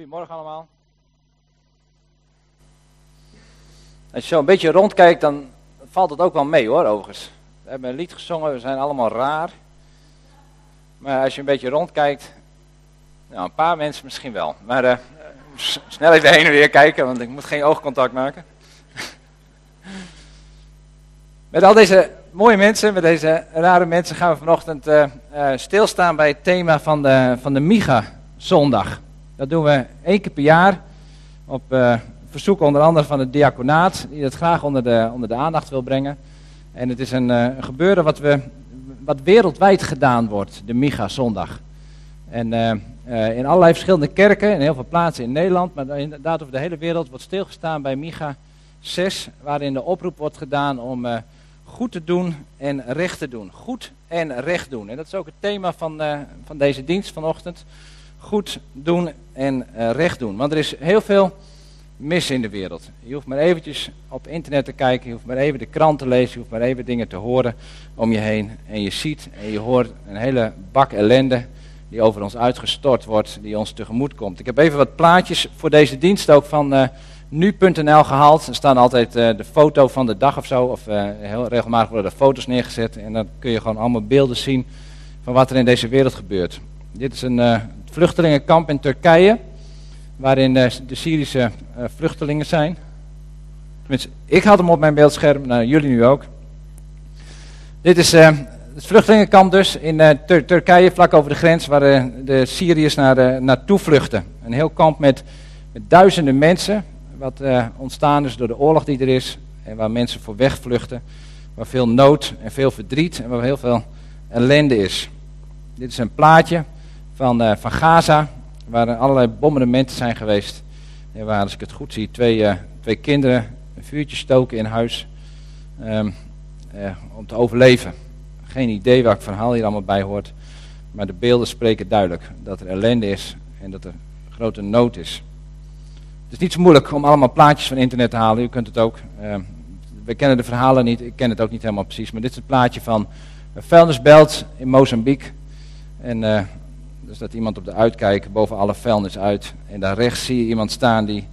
Goedemorgen allemaal. Als je zo een beetje rondkijkt, dan valt het ook wel mee hoor, overigens. We hebben een lied gezongen, we zijn allemaal raar. Maar als je een beetje rondkijkt, nou, een paar mensen misschien wel. Maar uh, snel even heen en weer kijken, want ik moet geen oogcontact maken. met al deze mooie mensen, met deze rare mensen, gaan we vanochtend uh, uh, stilstaan bij het thema van de, van de Miga-zondag. Dat doen we één keer per jaar op uh, verzoek onder andere van het diaconaat, die dat graag onder de, onder de aandacht wil brengen. En het is een, uh, gebeuren wat, we, wat wereldwijd gedaan wordt, de Miga-zondag. En uh, in allerlei verschillende kerken, in heel veel plaatsen in Nederland, maar inderdaad over de hele wereld wordt stilgestaan bij Miga 6, waarin de oproep wordt gedaan om goed te doen en recht te doen. Goed en recht doen. En dat is ook het thema van, van deze dienst vanochtend goed doen en uh, recht doen. Want er is heel veel mis in de wereld. Je hoeft maar eventjes op internet te kijken, je hoeft maar even de krant te lezen, je hoeft maar even dingen te horen om je heen. En je ziet en je hoort een hele bak ellende die over ons uitgestort wordt, die ons tegemoet komt. Ik heb even wat plaatjes voor deze dienst ook van uh, nu.nl gehaald. Er staan altijd uh, de foto van de dag of zo, of heel regelmatig worden er foto's neergezet. En dan kun je gewoon allemaal beelden zien van wat er in deze wereld gebeurt. Dit is een vluchtelingenkamp in Turkije, waarin de, de Syrische uh, vluchtelingen zijn. Tenminste, ik had hem op mijn beeldscherm, nou, jullie nu ook. Dit is het vluchtelingenkamp dus in Tur Turkije, vlak over de grens, waar de Syriërs naar, naartoe vluchten. Een heel kamp met, met duizenden mensen, wat ontstaan is door de oorlog die er is, en waar mensen voor wegvluchten, waar veel nood en veel verdriet en waar heel veel ellende is. Dit is een plaatje van, uh, van Gaza, waar er allerlei bombardementen zijn geweest. En waar, als ik het goed zie, twee, uh, twee kinderen een vuurtje stoken in huis um, uh, om te overleven. Geen idee welk verhaal hier allemaal bij hoort, maar de beelden spreken duidelijk dat er ellende is en dat er grote nood is. Het is niet zo moeilijk om allemaal plaatjes van internet te halen, u kunt het ook. Uh, we kennen de verhalen niet, ik ken het ook niet helemaal precies, maar dit is het plaatje van een vuilnisbelt in Mozambique. En dus dat iemand op de uitkijk boven alle vuilnis uit. En daar rechts zie je iemand staan die,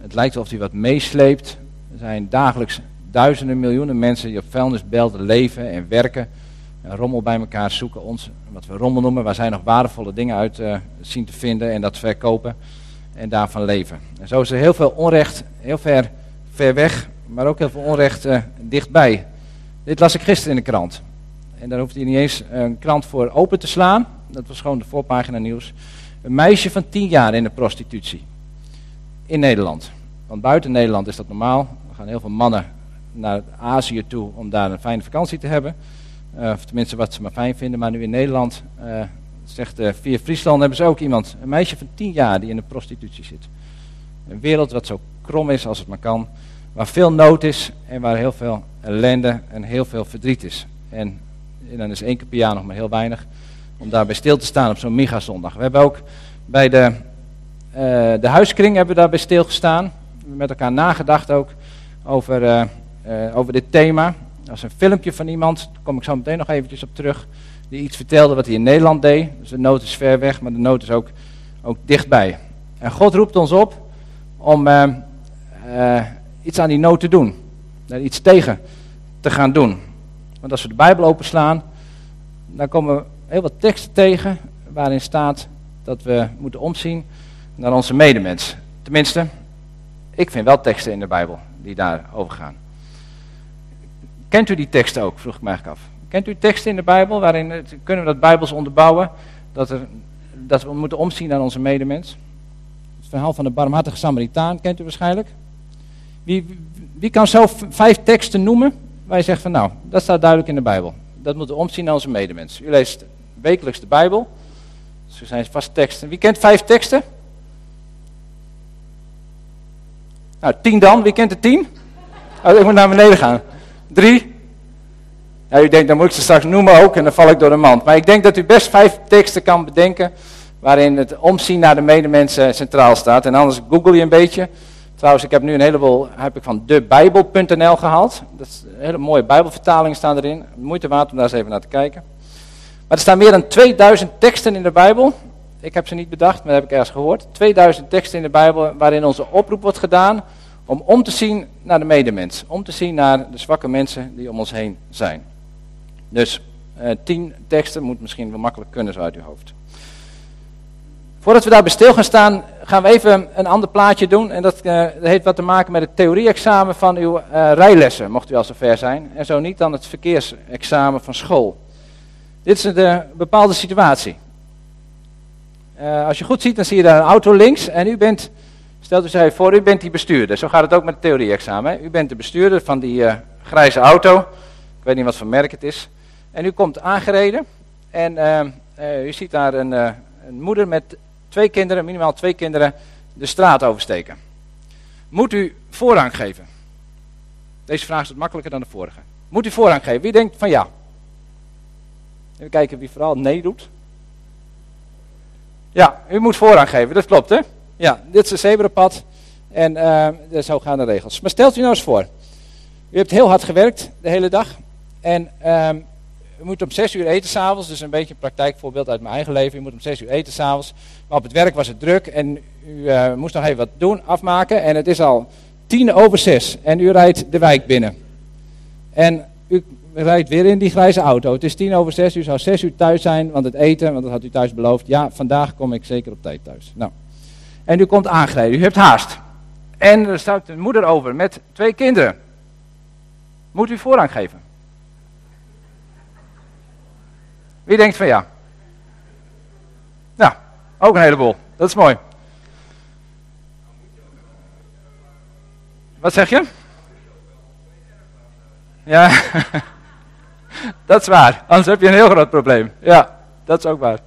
het lijkt alsof hij wat meesleept. Er zijn dagelijks duizenden, miljoenen mensen die op vuilnisbelten leven en werken. En rommel bij elkaar zoeken, ons, wat we rommel noemen, waar zij nog waardevolle dingen uit uh, zien te vinden en dat verkopen. En daarvan leven. En zo is er heel veel onrecht, heel ver, ver weg, maar ook heel veel onrecht uh, dichtbij. Dit las ik gisteren in de krant. En daar hoeft hij niet eens een krant voor open te slaan dat was gewoon de voorpagina nieuws. Een meisje van 10 jaar in de prostitutie. In Nederland. Want buiten Nederland is dat normaal. Er gaan heel veel mannen naar Azië toe om daar een fijne vakantie te hebben. Uh, of tenminste wat ze maar fijn vinden. Maar nu in Nederland, uh, zegt uh, via Friesland, hebben ze ook iemand. Een meisje van 10 jaar die in de prostitutie zit. Een wereld wat zo krom is als het maar kan. Waar veel nood is en waar heel veel ellende en heel veel verdriet is. En, en dan is één keer per jaar nog maar heel weinig om daarbij stil te staan op zo'n Miga-zondag. We hebben ook bij de, uh, de huiskring hebben we daarbij stilgestaan. We hebben met elkaar nagedacht ook over, uh, uh, over dit thema. Dat is een filmpje van iemand, daar kom ik zo meteen nog eventjes op terug, die iets vertelde wat hij in Nederland deed. Dus de nood is ver weg, maar de nood is ook, ook dichtbij. En God roept ons op om iets aan die nood te doen. Daar iets tegen te gaan doen. Want als we de Bijbel openslaan, dan komen we heel wat teksten tegen waarin staat dat we moeten omzien naar onze medemens. Tenminste, ik vind wel teksten in de Bijbel die daarover gaan. Kent u die teksten ook, vroeg ik me eigenlijk af. Kent u teksten in de Bijbel waarin kunnen we dat Bijbels onderbouwen? Dat, er, dat we moeten omzien naar onze medemens? Het verhaal van de barmhartige Samaritaan kent u waarschijnlijk. Wie, wie kan zo vijf teksten noemen waar je zegt van nou, dat staat duidelijk in de Bijbel. Dat moeten we omzien naar onze medemens. U leest wekelijks de Bijbel. Dus er zijn vast teksten. Wie kent vijf teksten? Nou, tien dan. Wie kent de tien? Oh, ik moet naar beneden gaan. Drie. Ja, u denkt, dan moet ik ze straks noemen ook en dan val ik door de mand. Maar ik denk dat u best vijf teksten kan bedenken waarin het omzien naar de medemensen centraal staat. En anders google je een beetje. Trouwens, ik heb nu een heleboel heb ik van debijbel.nl gehaald. Dat is een hele mooie bijbelvertalingen staan erin. Moeite waard om daar eens even naar te kijken. Maar er staan meer dan 2000 teksten in de Bijbel Ik heb ze niet bedacht, maar dat heb ik ergens gehoord. 2000 teksten in de Bijbel waarin onze oproep wordt gedaan om om te zien naar de medemens. Om te zien naar de zwakke mensen die om ons heen zijn. Dus uh, tien teksten moet misschien wel makkelijk kunnen zo uit uw hoofd. Voordat we daarbij stil gaan staan, gaan we even een ander plaatje doen. En dat, dat heeft wat te maken met het theorie-examen van uw uh, rijlessen, mocht u al zover zijn. En zo niet, dan het verkeersexamen van school. Dit is een bepaalde situatie. Uh, als je goed ziet, dan zie je daar een auto links. En u bent, stelt u zich voor, u bent die bestuurder. Zo gaat het ook met het theorie-examen. U bent de bestuurder van die grijze auto. Ik weet niet wat voor merk het is. En u komt aangereden. En u ziet daar een, een moeder met twee kinderen, minimaal twee kinderen, de straat oversteken. Moet u voorrang geven? Deze vraag is wat makkelijker dan de vorige. Moet u voorrang geven? Wie denkt van ja? Even kijken wie vooral nee doet. Ja, u moet voorrang geven, dat klopt hè? Ja, dit is een zebrapad en uh, zo gaan de regels. Maar stelt u nou eens voor, u hebt heel hard gewerkt de hele dag en uh, u moet om zes uur eten s'avonds, dus een beetje een praktijkvoorbeeld uit mijn eigen leven. U moet om zes uur eten s'avonds, maar op het werk was het druk en u uh, moest nog even wat doen, afmaken. En het is al tien over zes en u rijdt de wijk binnen. En u rijdt weer in die grijze auto. Het is tien over zes, u zou zes uur thuis zijn, want het eten, want dat had u thuis beloofd. Ja, vandaag kom ik zeker op tijd thuis. Nou. En u komt aangereden, u hebt haast. En er staat een moeder over met twee kinderen. Moet u voorrang geven? Wie denkt van ja? Nou, ook een heleboel. Dat is mooi. Wat zeg je? Ja, dat is waar. Anders heb je een heel groot probleem. Ja, dat is ook waar.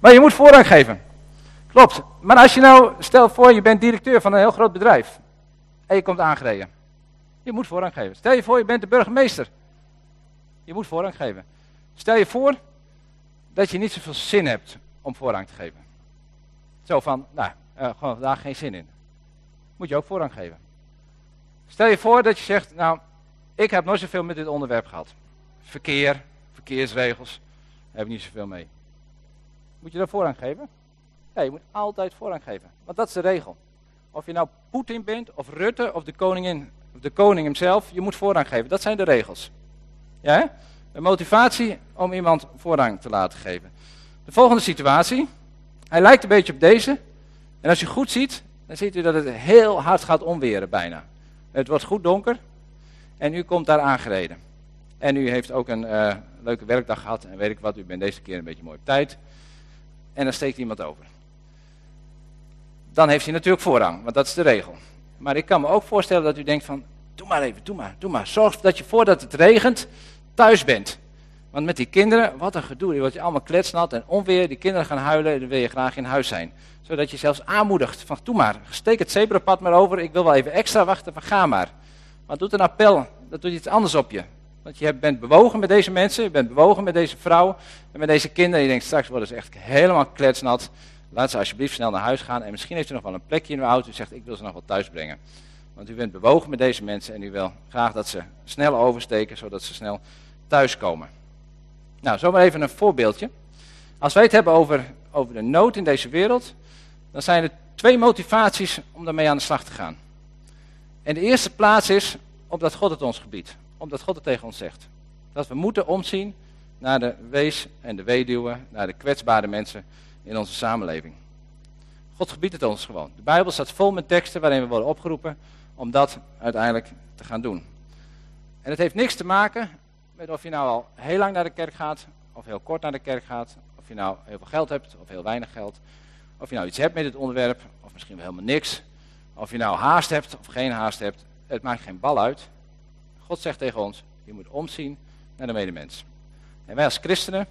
Maar je moet voorrang geven. Klopt. Maar als je nou, stel voor je bent directeur van een heel groot bedrijf. En je komt aangereden. Je moet voorrang geven. Stel je voor je bent de burgemeester. Je moet voorrang geven. Stel je voor dat je niet zoveel zin hebt om voorrang te geven. Zo van, nou, uh, gewoon vandaag geen zin in. Moet je ook voorrang geven. Stel je voor dat je zegt, nou, ik heb nooit zoveel met dit onderwerp gehad. Verkeer, verkeersregels, daar heb ik niet zoveel mee. Moet je daar voorrang geven? Ja, je moet altijd voorrang geven. Want dat is de regel. Of je nou Poetin bent, of Rutte, of de koningin, of de koning hemzelf, je moet voorrang geven. Dat zijn de regels. Ja? Een motivatie om iemand voorrang te laten geven. De volgende situatie. Hij lijkt een beetje op deze. En als je goed ziet, dan ziet u dat het heel hard gaat omweren bijna. Het wordt goed donker. En u komt daar aangereden. En u heeft ook een uh, leuke werkdag gehad. En weet ik wat, u bent deze keer een beetje mooi op tijd. En dan steekt iemand over. Dan heeft hij natuurlijk voorrang, want dat is de regel. Maar ik kan me ook voorstellen dat u denkt van, doe maar even, doe maar, doe maar. Zorg dat je voordat het regent, thuis bent. Want met die kinderen, wat een gedoe. Die wordt je allemaal kletsnat en onweer. Die kinderen gaan huilen en dan wil je graag in huis zijn. Zodat je zelfs aanmoedigt van, doe maar, steek het zebrapad maar over. Ik wil wel even extra wachten, van ga maar. Maar doet een appel, dat doet iets anders op je. Want je bent bewogen met deze mensen, je bent bewogen met deze vrouw en met deze kinderen. Je denkt, straks worden ze echt helemaal kletsnat. Laat ze alsjeblieft snel naar huis gaan. En misschien heeft u nog wel een plekje in uw auto. U zegt, ik wil ze nog wel thuis brengen. Want u bent bewogen met deze mensen en u wil graag dat ze snel oversteken, zodat ze snel thuiskomen. Nou, zomaar even een voorbeeldje. Als wij het hebben over, over de nood in deze wereld, dan zijn er twee motivaties om daarmee aan de slag te gaan. En de eerste plaats is omdat God het ons gebiedt. Omdat God het tegen ons zegt. Dat we moeten omzien naar de wees en de weduwen, naar de kwetsbare mensen in onze samenleving. God gebiedt het ons gewoon. De Bijbel staat vol met teksten waarin we worden opgeroepen om dat uiteindelijk te gaan doen. En het heeft niks te maken met of je nou al heel lang naar de kerk gaat, of heel kort naar de kerk gaat, of je nou heel veel geld hebt, of heel weinig geld, of je nou iets hebt met het onderwerp, of misschien wel helemaal niks, of je nou haast hebt of geen haast hebt, het maakt geen bal uit. God zegt tegen ons, je moet omzien naar de medemens. En wij als christenen,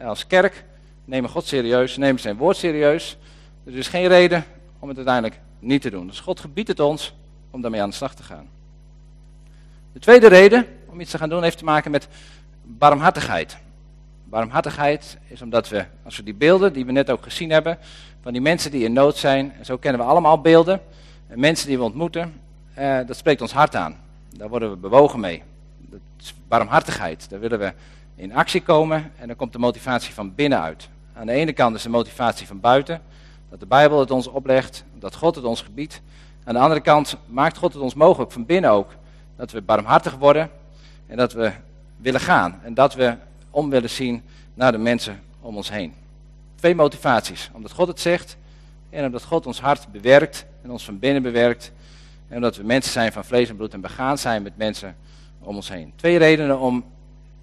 als kerk, nemen God serieus, nemen zijn woord serieus. Er is geen reden om het uiteindelijk niet te doen. Dus God gebiedt het ons om daarmee aan de slag te gaan. De tweede reden om iets te gaan doen heeft te maken met barmhartigheid. Barmhartigheid is omdat we, als we die beelden die we net ook gezien hebben, van die mensen die in nood zijn, en zo kennen we allemaal beelden, en mensen die we ontmoeten, eh, dat spreekt ons hart aan. Daar worden we bewogen mee. Dat is barmhartigheid. Daar willen we in actie komen en dan komt de motivatie van binnenuit. Aan de ene kant is de motivatie van buiten, dat de Bijbel het ons oplegt, dat God het ons gebiedt. Aan de andere kant maakt God het ons mogelijk van binnen ook, dat we barmhartig worden en dat we willen gaan. En dat we om willen zien naar de mensen om ons heen. Twee motivaties. Omdat God het zegt en omdat God ons hart bewerkt en ons van binnen bewerkt. En omdat we mensen zijn van vlees en bloed en begaan zijn met mensen om ons heen. Twee redenen om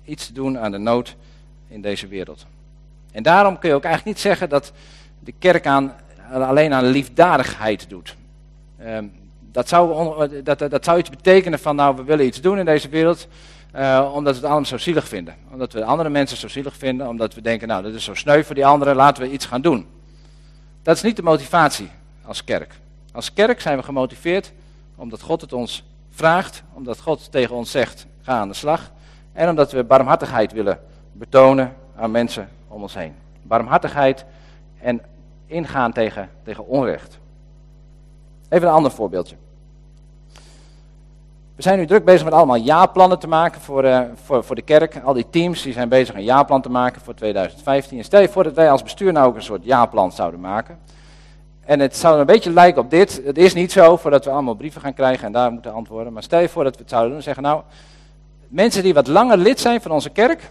iets te doen aan de nood in deze wereld. En daarom kun je ook eigenlijk niet zeggen dat de kerk aan, alleen aan liefdadigheid doet. Um, dat, zou, dat, dat zou iets betekenen van, nou, we willen iets doen in deze wereld, uh, omdat we het allemaal zo zielig vinden. Omdat we andere mensen zo zielig vinden, omdat we denken, nou, dat is zo sneu voor die anderen, laten we iets gaan doen. Dat is niet de motivatie als kerk. Als kerk zijn we gemotiveerd omdat God het ons vraagt, omdat God tegen ons zegt, ga aan de slag. En omdat we barmhartigheid willen betonen aan mensen om ons heen. Barmhartigheid en ingaan tegen, tegen onrecht. Even een ander voorbeeldje. We zijn nu druk bezig met allemaal jaarplannen te maken voor, uh, voor, voor de kerk. Al die teams die zijn bezig een jaarplan te maken voor 2015. En stel je voor dat wij als bestuur nou ook een soort jaarplan zouden maken. En het zou een beetje lijken op dit. Het is niet zo, voordat we allemaal brieven gaan krijgen en daar moeten antwoorden. Maar stel je voor dat we het zouden doen. Zeggen nou, mensen die wat langer lid zijn van onze kerk,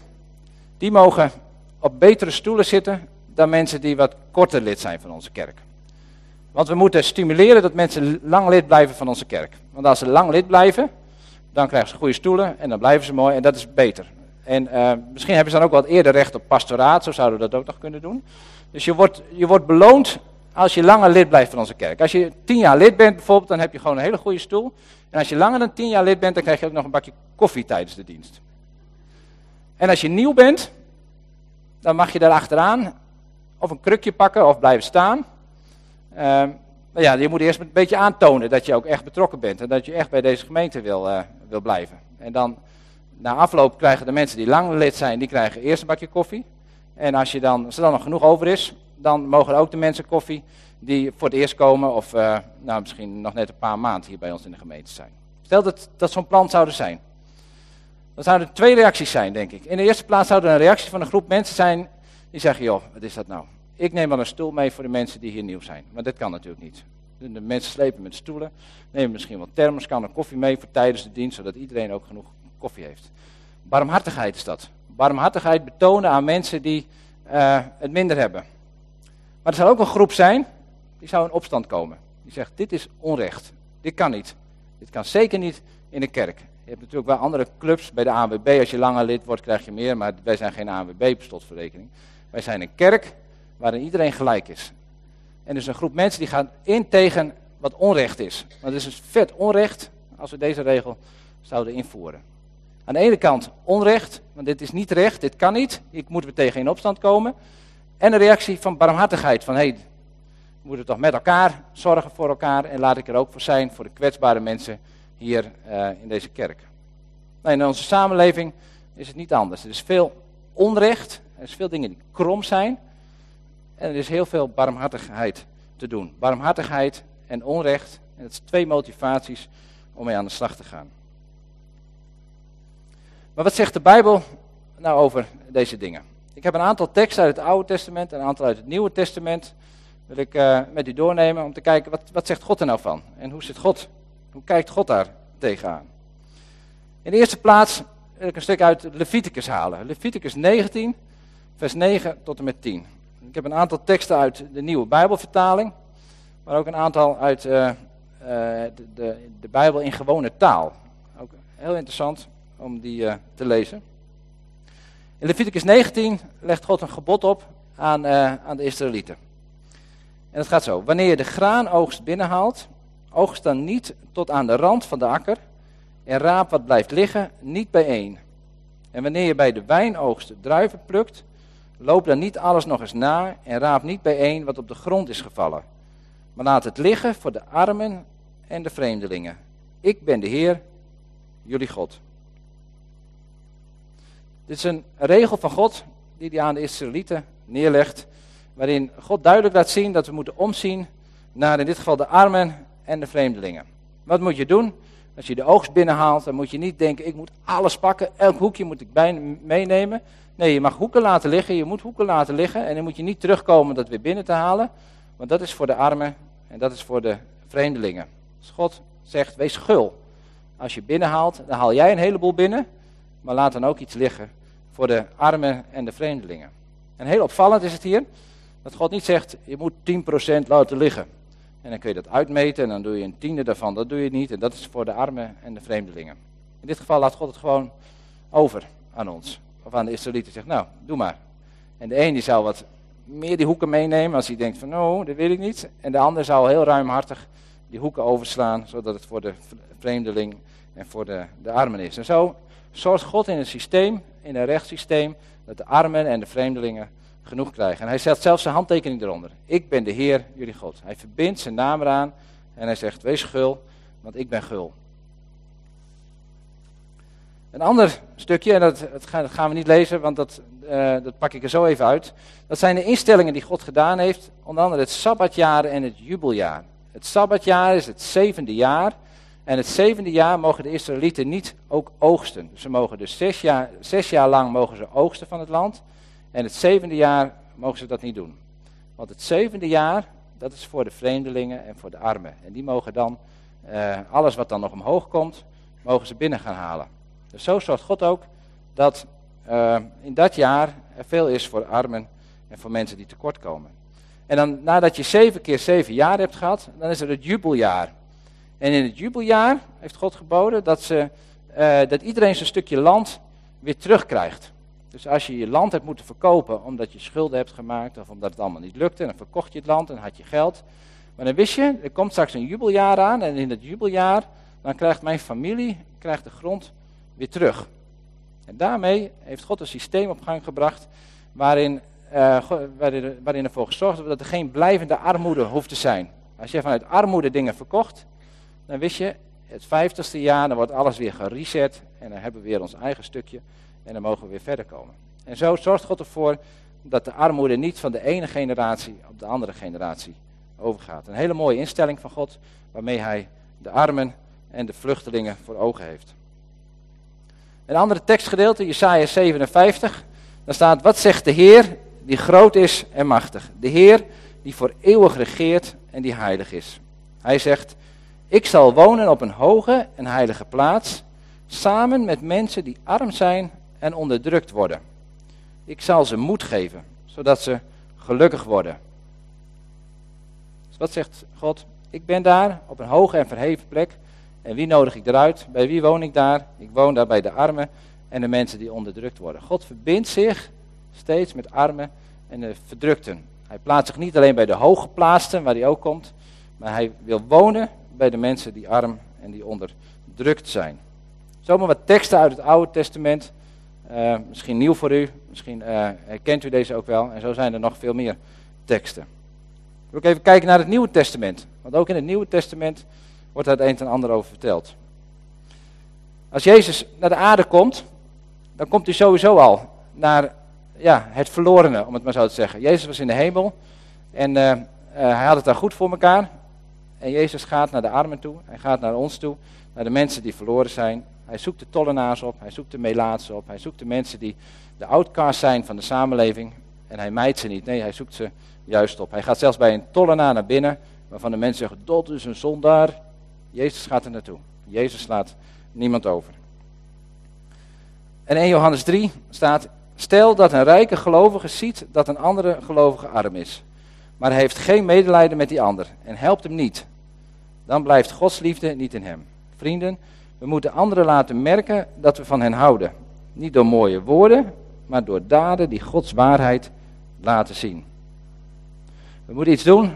die mogen op betere stoelen zitten dan mensen die wat korter lid zijn van onze kerk. Want we moeten stimuleren dat mensen lang lid blijven van onze kerk. Want als ze lang lid blijven, dan krijgen ze goede stoelen en dan blijven ze mooi en dat is beter. En uh, misschien hebben ze dan ook wat eerder recht op pastoraat, zo zouden we dat ook nog kunnen doen. Dus je wordt, je wordt beloond als je langer lid blijft van onze kerk. Als je tien jaar lid bent bijvoorbeeld, dan heb je gewoon een hele goede stoel. En als je langer dan tien jaar lid bent, dan krijg je ook nog een bakje koffie tijdens de dienst. En als je nieuw bent, dan mag je daar achteraan of een krukje pakken of blijven staan. Uh, ja, je moet eerst een beetje aantonen dat je ook echt betrokken bent en dat je echt bij deze gemeente wil, uh, wil blijven. En dan, na afloop krijgen de mensen die lang lid zijn, die krijgen eerst een bakje koffie. En als, je dan, als er dan nog genoeg over is, dan mogen ook de mensen koffie die voor het eerst komen of uh, nou, misschien nog net een paar maanden hier bij ons in de gemeente zijn. Stel dat, dat zo'n plan zouden zijn. Dan zouden er twee reacties zijn, denk ik. In de eerste plaats zou er een reactie van een groep mensen zijn die zeggen, joh, wat is dat nou? Ik neem wel een stoel mee voor de mensen die hier nieuw zijn. Maar dat kan natuurlijk niet. De mensen slepen met stoelen, nemen misschien wat thermos, kan koffie mee voor tijdens de dienst, zodat iedereen ook genoeg koffie heeft. Barmhartigheid is dat. Barmhartigheid betonen aan mensen die uh, het minder hebben. Maar er zal ook een groep zijn, die zou in opstand komen. Die zegt, dit is onrecht. Dit kan niet. Dit kan zeker niet in de kerk. Je hebt natuurlijk wel andere clubs bij de ANWB. Als je langer lid wordt, krijg je meer. Maar wij zijn geen ANWB, slotverrekening. Wij zijn een kerk waarin iedereen gelijk is. En dus een groep mensen die gaan in tegen wat onrecht is. Want het is dus vet onrecht als we deze regel zouden invoeren. Aan de ene kant onrecht, want dit is niet recht, dit kan niet. Ik moet er tegen in opstand komen. En een reactie van barmhartigheid, van hé, hey, we moeten toch met elkaar zorgen voor elkaar en laat ik er ook voor zijn voor de kwetsbare mensen hier uh, in deze kerk. In onze samenleving is het niet anders. Er is veel onrecht, er is veel dingen die krom zijn. En er is heel veel barmhartigheid te doen. Barmhartigheid en onrecht. En dat zijn twee motivaties om mee aan de slag te gaan. Maar wat zegt de Bijbel nou over deze dingen? Ik heb een aantal teksten uit het Oude Testament en een aantal uit het Nieuwe Testament. Wil ik uh, met u doornemen om te kijken wat, wat zegt God er nou van? En hoe zit God? Hoe kijkt God daar tegenaan? In de eerste plaats wil ik een stuk uit Leviticus halen. Leviticus 19, vers 9 tot en met 10. Ik heb een aantal teksten uit de nieuwe Bijbelvertaling, maar ook een aantal uit uh, uh, de, de, Bijbel in gewone taal. Ook heel interessant om die te lezen. In Leviticus 19 legt God een gebod op aan, aan de Israëlieten. En het gaat zo: Wanneer je de graanoogst binnenhaalt, oogst dan niet tot aan de rand van de akker en raap wat blijft liggen niet bijeen. En wanneer je bij de wijnoogst druiven plukt, Loop dan niet alles nog eens na en raap niet bijeen wat op de grond is gevallen. Maar laat het liggen voor de armen en de vreemdelingen. Ik ben de Heer, jullie God. Dit is een regel van God die hij aan de Israëlieten neerlegt. Waarin God duidelijk laat zien dat we moeten omzien naar in dit geval de armen en de vreemdelingen. Wat moet je doen Als je de oogst binnenhaalt, dan moet je niet denken, ik moet alles pakken, elk hoekje moet ik bij, meenemen. Nee, je mag hoeken laten liggen, je moet hoeken laten liggen en dan moet je niet terugkomen dat weer binnen te halen. Want dat is voor de armen en dat is voor de vreemdelingen. Dus God zegt, wees gul. Als je binnenhaalt, dan haal jij een heleboel binnen, maar laat dan ook iets liggen voor de armen en de vreemdelingen. En heel opvallend is het hier, dat God niet zegt, je moet 10% laten liggen. En dan kun je dat uitmeten en dan doe je een tiende daarvan. Dat doe je niet en dat is voor de armen en de vreemdelingen. In dit geval laat God het gewoon over aan ons. Of aan de Israëlieten. Zegt, nou, doe maar. En de een die zou wat meer die hoeken meenemen als hij denkt van, nou, dat wil ik niet. En de ander zou heel ruimhartig die hoeken overslaan, zodat het voor de vreemdeling en voor de, de armen is. En zo zorgt God in een systeem, in een rechtssysteem, dat de armen en de vreemdelingen genoeg krijgen. En hij zet zelfs zijn handtekening eronder. Ik ben de Heer, jullie God. Hij verbindt zijn naam eraan en hij zegt, wees gul, want ik ben gul. Een ander stukje, en dat, dat gaan we niet lezen, want dat, uh, dat pak ik er zo even uit. Dat zijn de instellingen die God gedaan heeft, onder andere het Sabbatjaar en het jubeljaar. Het Sabbatjaar is het zevende jaar. En het zevende jaar mogen de Israëlieten niet ook oogsten. Ze mogen dus zes jaar, jaar lang mogen ze oogsten van het land. En het zevende jaar mogen ze dat niet doen. Want het zevende jaar, dat is voor de vreemdelingen en voor de armen. En die mogen dan, uh, alles wat dan nog omhoog komt, mogen ze binnen gaan halen. Dus zo zorgt God ook dat uh, in dat jaar er veel is voor armen en voor mensen die tekort komen. En dan nadat je zeven keer zeven jaar hebt gehad, dan is er het jubeljaar. En in het jubeljaar heeft God geboden dat, ze, uh, dat iedereen zijn stukje land weer terugkrijgt. Dus als je je land hebt moeten verkopen omdat je schulden hebt gemaakt of omdat het allemaal niet lukte, dan verkocht je het land en had je geld. Maar dan wist je, er komt straks een jubeljaar aan en in dat jubeljaar, dan krijgt mijn familie krijgt de grond weer terug. En daarmee heeft God een systeem op gang gebracht waarin, uh, waarin, waarin ervoor gezorgd wordt dat er geen blijvende armoede hoeft te zijn. Als je vanuit armoede dingen verkocht, dan wist je, het vijftigste jaar, dan wordt alles weer gereset en dan hebben we weer ons eigen stukje en dan mogen we weer verder komen. En zo zorgt God ervoor dat de armoede niet van de ene generatie op de andere generatie overgaat. Een hele mooie instelling van God, waarmee hij de armen en de vluchtelingen voor ogen heeft. Een andere tekstgedeelte, Jesaja 57, daar staat, wat zegt de Heer die groot is en machtig? De Heer die voor eeuwig regeert en die heilig is. Hij zegt, ik zal wonen op een hoge en heilige plaats, samen met mensen die arm zijn en onderdrukt worden. Ik zal ze moed geven, zodat ze gelukkig worden. Dus wat zegt God? Ik ben daar op een hoge en verheven plek. En wie nodig ik eruit? Bij wie woon ik daar? Ik woon daar bij de armen en de mensen die onderdrukt worden. God verbindt zich steeds met armen en de verdrukten. Hij plaatst zich niet alleen bij de hooggeplaatsten, waar hij ook komt, maar hij wil wonen bij de mensen die arm en die onderdrukt zijn. Zomaar wat teksten uit het Oude Testament. Uh, misschien nieuw voor u, misschien uh, herkent u deze ook wel. En zo zijn er nog veel meer teksten. Ik wil ook even kijken naar het Nieuwe Testament. Want ook in het Nieuwe Testament wordt daar het een en ander over verteld. Als Jezus naar de aarde komt, dan komt hij sowieso al naar ja, het verlorene, om het maar zo te zeggen. Jezus was in de hemel en uh, hij had het daar goed voor elkaar. En Jezus gaat naar de armen toe, hij gaat naar ons toe, naar de mensen die verloren zijn. Hij zoekt de tollenaars op, hij zoekt de melaatsen op, hij zoekt de mensen die de outcast zijn van de samenleving. En hij mijt ze niet, nee, hij zoekt ze juist op. Hij gaat zelfs bij een tollenaar naar binnen, waarvan de mensen zeggen, dat is een zondaar. Jezus gaat er naartoe. Jezus slaat niemand over. En in Johannes 3 staat, stel dat een rijke gelovige ziet dat een andere gelovige arm is. Maar hij heeft geen medelijden met die ander en helpt hem niet. Dan blijft Gods liefde niet in hem. Vrienden, we moeten anderen laten merken dat we van hen houden. Niet door mooie woorden, maar door daden die Gods waarheid laten zien. We moeten iets doen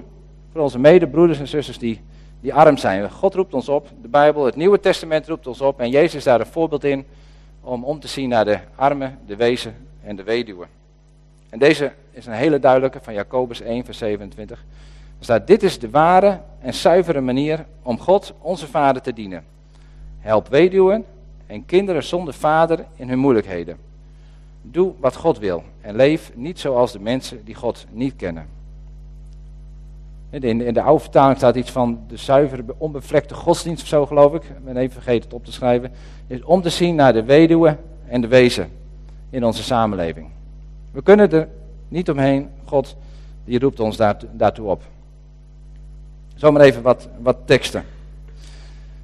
voor onze medebroeders en zusters die, die arm zijn. God roept ons op, de Bijbel, het Nieuwe Testament roept ons op en Jezus is daar een voorbeeld in om om te zien naar de armen, de wezen en de weduwen. En deze is een hele duidelijke van Jacobus 1, vers 27. Staat, dit is de ware en zuivere manier om God, onze Vader, te dienen. Help weduwen en kinderen zonder vader in hun moeilijkheden. Doe wat God wil en leef niet zoals de mensen die God niet kennen. In, de oude vertaling staat iets van de zuivere, onbevlekte godsdienst of zo, geloof ik. Ik ben even vergeten het op te schrijven. Is om te zien naar de weduwe en de wezen in onze samenleving. We kunnen er niet omheen. God, die roept ons daartoe op. Zomaar even wat, wat teksten.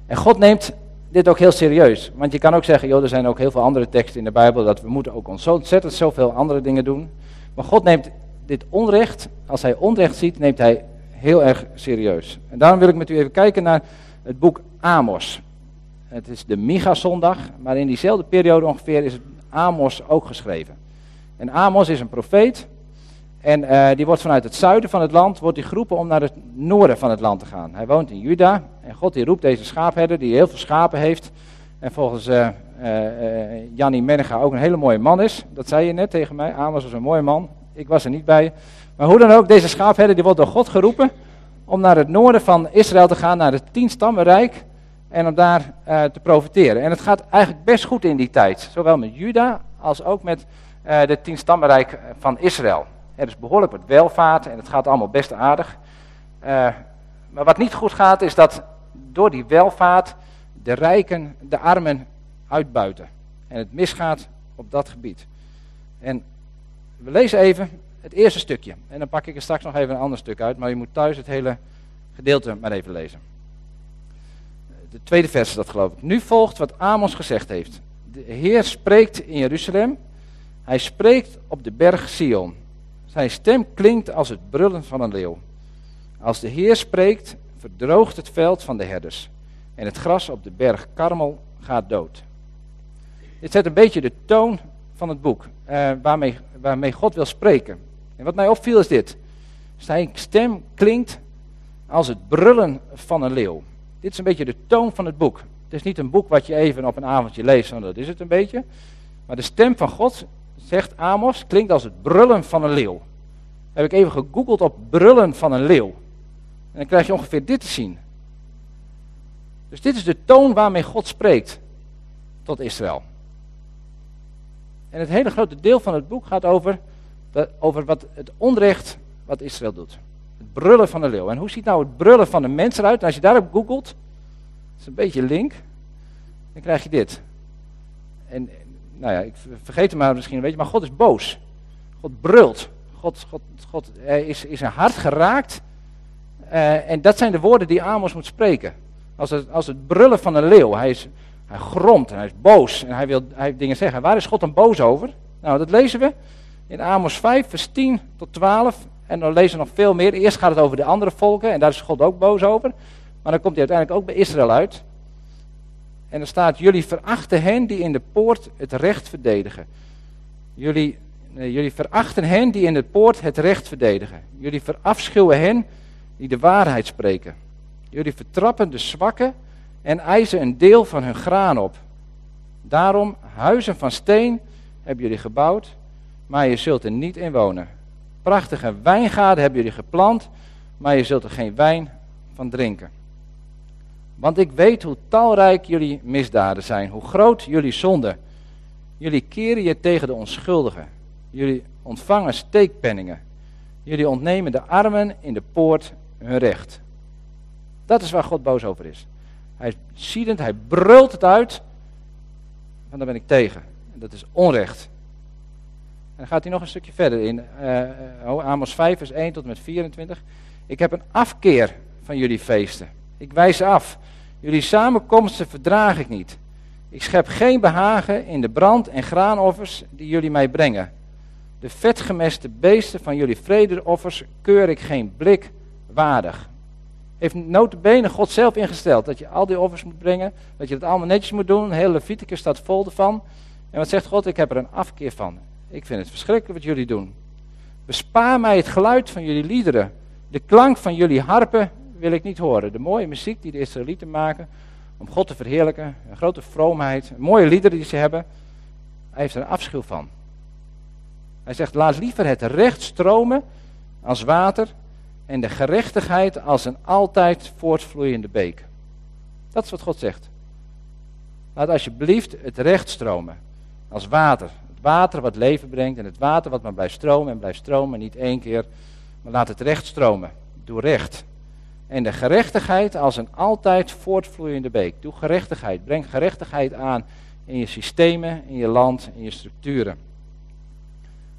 En God neemt dit ook heel serieus. Want je kan ook zeggen, joh, er zijn ook heel veel andere teksten in de Bijbel, dat we moeten ook ontzettend zoveel andere dingen doen. Maar God neemt dit onrecht, als hij onrecht ziet, neemt hij heel erg serieus. En daarom wil ik met u even kijken naar het boek Amos. Het is de Miga-zondag, maar in diezelfde periode ongeveer is Amos ook geschreven. En Amos is een profeet. En uh, die wordt vanuit het zuiden van het land wordt hij geroepen om naar het noorden van het land te gaan. Hij woont in Juda. En God die roept deze schaapherder, die heel veel schapen heeft. En volgens uh, uh, Menega ook een hele mooie man is. Dat zei je net tegen mij. Amos was een mooie man. Ik was er niet bij. Maar hoe dan ook, deze schaapherder die wordt door God geroepen om naar het noorden van Israël te gaan, naar het tienstammenrijk. En om daar te profiteren. En het gaat eigenlijk best goed in die tijd. Zowel met Juda als ook met de tienstammenrijk van Israël. Er is behoorlijk wat welvaart en het gaat allemaal best aardig. Uh, maar wat niet goed gaat is dat door die welvaart de rijken de armen uitbuiten. En het misgaat op dat gebied. En we lezen even het eerste stukje. En dan pak ik er straks nog even een ander stuk uit. Maar je moet thuis het hele gedeelte maar even lezen. De tweede vers dat geloof ik. Nu volgt wat Amos gezegd heeft. De Heer spreekt in Jeruzalem. Hij spreekt op de berg Sion. Zijn stem klinkt als het brullen van een leeuw. Als de Heer spreekt, verdroogt het veld van de herders. En het gras op de berg Karmel gaat dood. Dit zet een beetje de toon van het boek, eh, waarmee, waarmee God wil spreken. En wat mij opviel is dit. Zijn stem klinkt als het brullen van een leeuw. Dit is een beetje de toon van het boek. Het is niet een boek wat je even op een avondje leest, dat is het een beetje. Maar de stem van God zegt Amos, klinkt als het brullen van een leeuw. Heb ik even gegoogeld op brullen van een leeuw. En dan krijg je ongeveer dit te zien. Dus dit is de toon waarmee God spreekt tot Israël. En het hele grote deel van het boek gaat over, over wat het onrecht wat Israël doet. Het brullen van een leeuw. En hoe ziet nou het brullen van een mens eruit? En als je daarop googelt, is een beetje link, dan krijg je dit. En nou ja, ik vergeet het maar misschien een beetje, maar God is boos. God brult. God, God, God is, is een hart geraakt. Uh, en dat zijn de woorden die Amos moet spreken. Als het, als het brullen van een leeuw. Hij, is, hij gromt en hij is boos en hij wil hij dingen zeggen. Waar is God dan boos over? Nou, dat lezen we in Amos 5, vers 10 tot 12. En dan lezen we nog veel meer. Eerst gaat het over de andere volken en daar is God ook boos over. Maar dan komt hij uiteindelijk ook bij Israël uit. En er staat: Jullie verachten hen die in de poort het recht verdedigen. Jullie, jullie verachten hen die in de poort het recht verdedigen. Jullie verafschuwen hen die de waarheid spreken. Jullie vertrappen de zwakken en eisen een deel van hun graan op. Daarom, huizen van steen hebben jullie gebouwd, maar je zult er niet in wonen. Prachtige wijngaarden hebben jullie geplant, maar je zult er geen wijn van drinken. Want ik weet hoe talrijk jullie misdaden zijn, hoe groot jullie zonde. Jullie keren je tegen de onschuldigen. Jullie ontvangen steekpenningen. Jullie ontnemen de armen in de poort hun recht. Dat is waar God boos over is. Hij is ziedend, hij brult het uit. En daar ben ik tegen. En dat is onrecht. En dan gaat hij nog een stukje verder in. Uh, Amos 5, vers 1 tot met 24. Ik heb een afkeer van jullie feesten. Ik wijs af. Jullie samenkomsten verdraag ik niet. Ik schep geen behagen in de brand- en graanoffers die jullie mij brengen. De vetgemeste beesten van jullie vredeoffers keur ik geen blik waardig. Heeft notabene God zelf ingesteld dat je al die offers moet brengen, dat je het allemaal netjes moet doen. Heel Leviticus staat vol ervan. En wat zegt God? Ik heb er een afkeer van. Ik vind het verschrikkelijk wat jullie doen. Bespaar mij het geluid van jullie liederen. De klank van jullie harpen wil ik niet horen. De mooie muziek die de Israëlieten maken om God te verheerlijken, een grote vroomheid, mooie liederen die ze hebben. Hij heeft er een afschuw van. Hij zegt, laat liever het recht stromen als water en de gerechtigheid als een altijd voortvloeiende beek. Dat is wat God zegt. Laat alsjeblieft het recht stromen als water. Het water wat leven brengt en het water wat maar blijft stromen en blijft stromen. Niet één keer, maar laat het recht stromen. Doe recht. En de gerechtigheid als een altijd voortvloeiende beek. Doe gerechtigheid. Breng gerechtigheid aan in je systemen, in je land, in je structuren.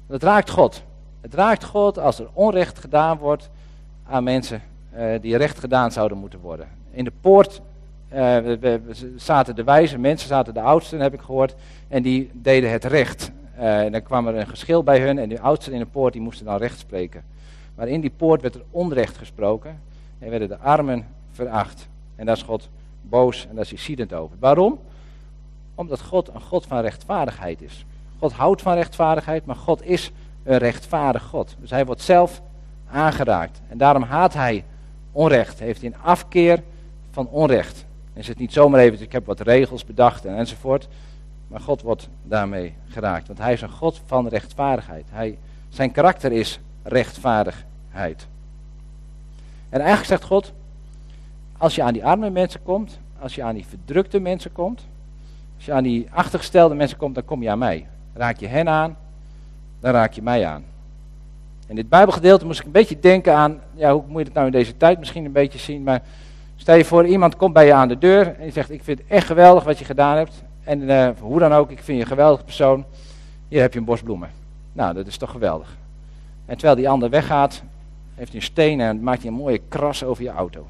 Dat raakt God. Het raakt God als er onrecht gedaan wordt aan mensen uh, die recht gedaan zouden moeten worden. In de poort uh, we, zaten de wijze mensen, zaten de oudsten, heb ik gehoord, en die deden het recht. Uh, en dan kwam er een geschil bij hun en de oudsten in de poort die moesten dan recht spreken. Maar in die poort werd er onrecht gesproken en werden de armen veracht. En daar is God boos en daar is hij ziedend over. Waarom? Omdat God een God van rechtvaardigheid is. God houdt van rechtvaardigheid, maar God is een rechtvaardig God. Dus hij wordt zelf aangeraakt. En daarom haat hij onrecht. Heeft hij een afkeer van onrecht. En het niet zomaar even, ik heb wat regels bedacht en enzovoort. Maar God wordt daarmee geraakt. Want hij is een God van rechtvaardigheid. Hij, zijn karakter is rechtvaardigheid. En eigenlijk zegt God, als je aan die arme mensen komt, als je aan die verdrukte mensen komt, als je aan die achtergestelde mensen komt, dan kom je aan mij. Raak je hen aan, dan raak je mij aan. In dit Bijbelgedeelte moest ik een beetje denken aan, ja, hoe moet je het nou in deze tijd misschien een beetje zien, maar stel je voor, iemand komt bij je aan de deur en die zegt, ik vind het echt geweldig wat je gedaan hebt. En uh, hoe dan ook, ik vind je een geweldige persoon. Hier heb je een bos bloemen. Nou, dat is toch geweldig. En terwijl die ander weggaat, heeft hij een steen en maakt hij een mooie kras over je auto.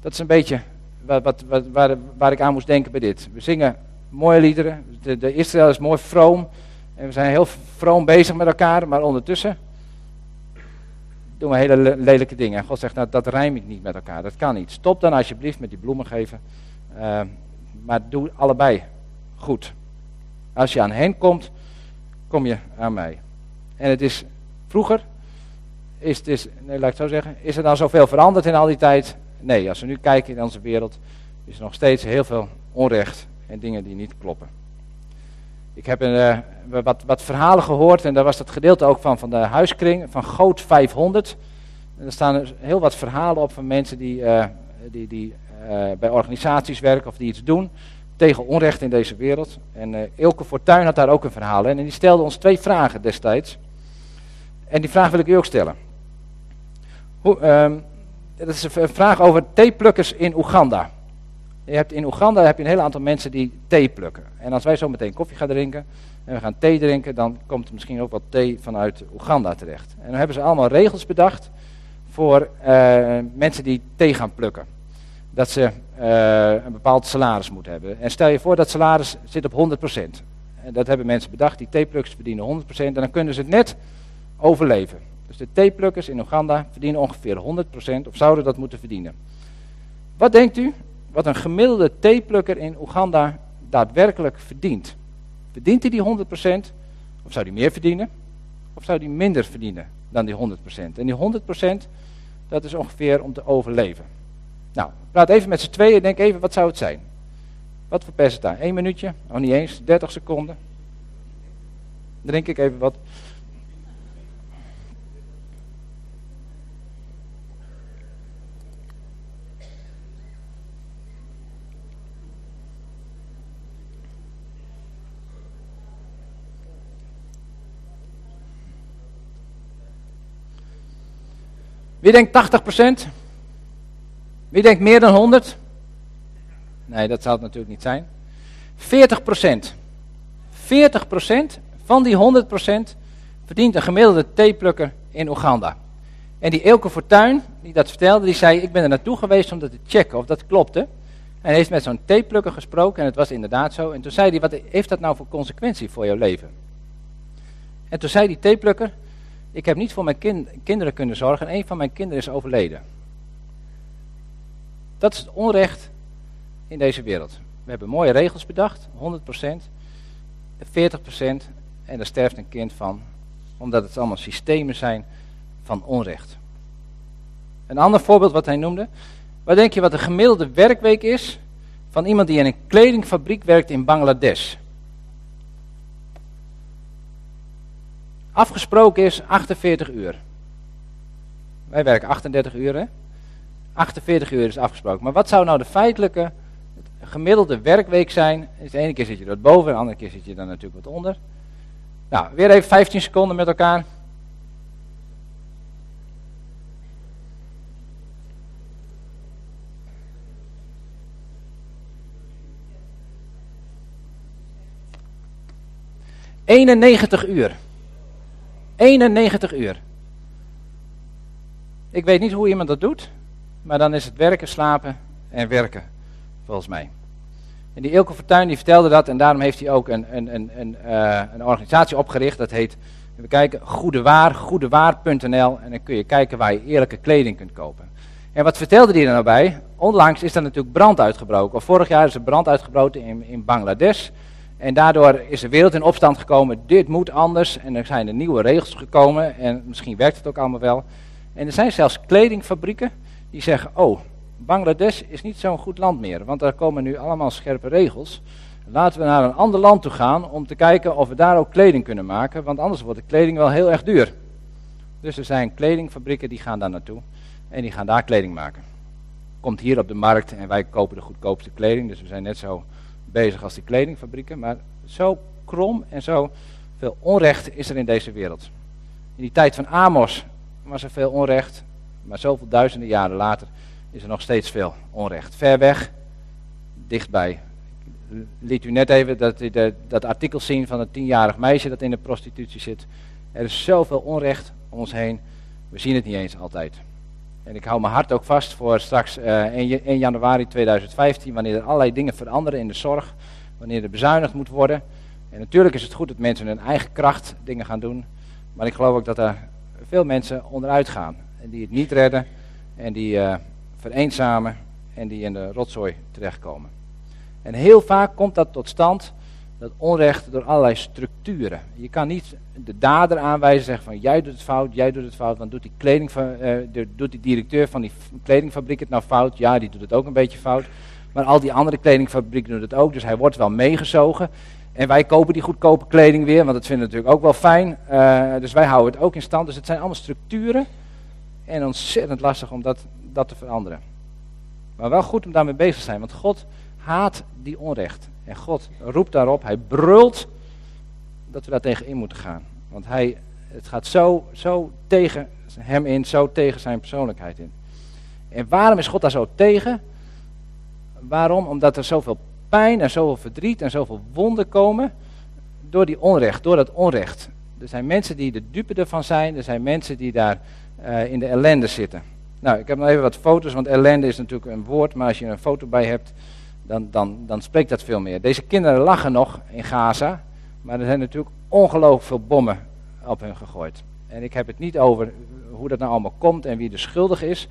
Dat is een beetje wat, wat, waar, waar, ik aan moest denken bij dit. We zingen mooie liederen. De, de Israël is mooi vroom. En we zijn heel vroom bezig met elkaar, maar ondertussen doen we hele lelijke dingen. En God zegt, nou, dat rijm ik niet met elkaar. Dat kan niet. Stop dan alsjeblieft met die bloemen geven. Uh, maar doe allebei goed. Als je aan hen komt, kom je aan mij. En het is vroeger, is, is, nee, laat ik zo zeggen, is er dan zoveel veranderd in al die tijd? Nee, als we nu kijken in onze wereld, is er nog steeds heel veel onrecht en dingen die niet kloppen. Ik heb een, uh, wat, wat, verhalen gehoord en daar was dat gedeelte ook van, van de huiskring, van Goot 500. En er staan heel wat verhalen op van mensen die, uh, die, die uh, bij organisaties werken of die iets doen tegen onrecht in deze wereld. En Ilke Fortuyn had daar ook een verhaal in. En die stelde ons twee vragen destijds. En die vraag wil ik u ook stellen. Hoe, um, dat is een vraag over theeplukkers in Oeganda. Je hebt in Oeganda heb je een heel aantal mensen die thee plukken. En als wij zo meteen koffie gaan drinken en we gaan thee drinken, dan komt er misschien ook wat thee vanuit Oeganda terecht. En dan hebben ze allemaal regels bedacht voor uh, mensen die thee gaan plukken dat ze uh, een bepaald salaris moeten hebben. En stel je voor dat salaris zit op 100%. En dat hebben mensen bedacht, die theeplukkers verdienen 100% en dan kunnen ze het net overleven. Dus de theeplukkers in Oeganda verdienen ongeveer 100% of zouden dat moeten verdienen. Wat denkt u wat een gemiddelde theeplukker in Oeganda daadwerkelijk verdient? Verdient hij die 100% of zou hij meer verdienen? Of zou hij minder verdienen dan die 100%? En die 100% dat is ongeveer om te overleven. Nou, praat even met z'n tweeën. Denk even, wat zou het zijn? Wat voor percentage? Eén minuutje? Oh, niet eens. 30 seconden. Drink ik even wat. Wie denkt 80 procent? Wie denkt meer dan 100? Nee, dat zou het natuurlijk niet zijn. 40 procent. 40 procent van die 100 procent verdient een gemiddelde theeplukker in Oeganda. En die Eelke Fortuin, die dat vertelde, die zei, ik ben er naartoe geweest om dat te checken of dat klopte. En heeft met zo'n theeplukker gesproken en het was inderdaad zo. En toen zei hij, wat heeft dat nou voor consequentie voor jouw leven? En toen zei die theeplukker, ik heb niet voor mijn kind, kinderen kunnen zorgen en een van mijn kinderen is overleden. Dat is het onrecht in deze wereld. We hebben mooie regels bedacht, 100%, 40% en er sterft een kind van, omdat het allemaal systemen zijn van onrecht. Een ander voorbeeld wat hij noemde. Wat denk je wat de gemiddelde werkweek is van iemand die in een kledingfabriek werkt in Bangladesh? Afgesproken is 48 uur. Wij werken 38 uur, hè? 48 uur is afgesproken. Maar wat zou nou de feitelijke gemiddelde werkweek zijn? Dus de ene keer zit je dat boven, de andere keer zit je dan natuurlijk wat onder. Nou, weer even 15 seconden met elkaar. ...91 uur. 91 uur. Ik weet niet hoe iemand dat doet, maar dan is het werken, slapen en werken, volgens mij. En die Ilko Fortuyn die vertelde dat en daarom heeft hij ook een, een, een, een, uh, een organisatie opgericht. Dat heet, even kijken, Goedewaar, goedewaar.nl. En dan kun je kijken waar je eerlijke kleding kunt kopen. En wat vertelde hij er nou bij? Onlangs is er natuurlijk brand uitgebroken. Of vorig jaar is er brand uitgebroken in, in Bangladesh. En daardoor is de wereld in opstand gekomen. Dit moet anders. En er zijn er nieuwe regels gekomen. En misschien werkt het ook allemaal wel. En er zijn zelfs kledingfabrieken die zeggen: Oh, Bangladesh is niet zo'n goed land meer. Want daar komen nu allemaal scherpe regels. Laten we naar een ander land toe gaan om te kijken of we daar ook kleding kunnen maken. Want anders wordt de kleding wel heel erg duur. Dus er zijn kledingfabrieken die gaan daar naartoe. En die gaan daar kleding maken. Komt hier op de markt en wij kopen de goedkoopste kleding. Dus we zijn net zo bezig als die kledingfabrieken. Maar zo krom en zo veel onrecht is er in deze wereld. In die tijd van Amos was er veel onrecht. Maar zoveel duizenden jaren later is er nog steeds veel onrecht. Ver weg, dichtbij. Ik liet u net even dat, dat artikel zien van een tienjarig meisje dat in de prostitutie zit. Er is zoveel onrecht om ons heen. We zien het niet eens altijd. En ik hou mijn hart ook vast voor straks uh, 1, januari 2015, wanneer er allerlei dingen veranderen in de zorg, wanneer er bezuinigd moet worden. En natuurlijk is het goed dat mensen hun eigen kracht dingen gaan doen, maar ik geloof ook dat er veel mensen onderuit gaan en die het niet redden en die uh, vereenzamen en die in de rotzooi terechtkomen. En heel vaak komt dat tot stand dat onrecht door allerlei structuren. Je kan niet de dader aanwijzen zeggen van jij doet het fout, jij doet het fout. Want doet die, kleding, uh, doet die directeur van die kledingfabriek het nou fout? Ja, die doet het ook een beetje fout. Maar al die andere kledingfabrieken doen het ook, dus hij wordt wel meegezogen. En wij kopen die goedkope kleding weer, want dat vinden we natuurlijk ook wel fijn. Uh, dus wij houden het ook in stand. Dus het zijn allemaal structuren. En ontzettend lastig om dat, dat te veranderen. Maar wel goed om daarmee bezig te zijn, want God haat die onrecht. En God roept daarop, hij brult dat we daar tegen in moeten gaan. Want hij, het gaat zo, zo tegen hem in, zo tegen zijn persoonlijkheid in. En waarom is God daar zo tegen? Waarom? Omdat er zoveel pijn en zoveel verdriet en zoveel wonden komen door die onrecht, door dat onrecht. Er zijn mensen die de dupe ervan zijn, er zijn mensen die daar uh, in de ellende zitten. Nou, ik heb nog even wat foto's, want ellende is natuurlijk een woord, maar als je een foto bij hebt, dan, dan, dan spreekt dat veel meer. Deze kinderen lachen nog in Gaza, maar er zijn natuurlijk ongelooflijk veel bommen op hen gegooid. En ik heb het niet over hoe dat nou allemaal komt en wie er schuldig is.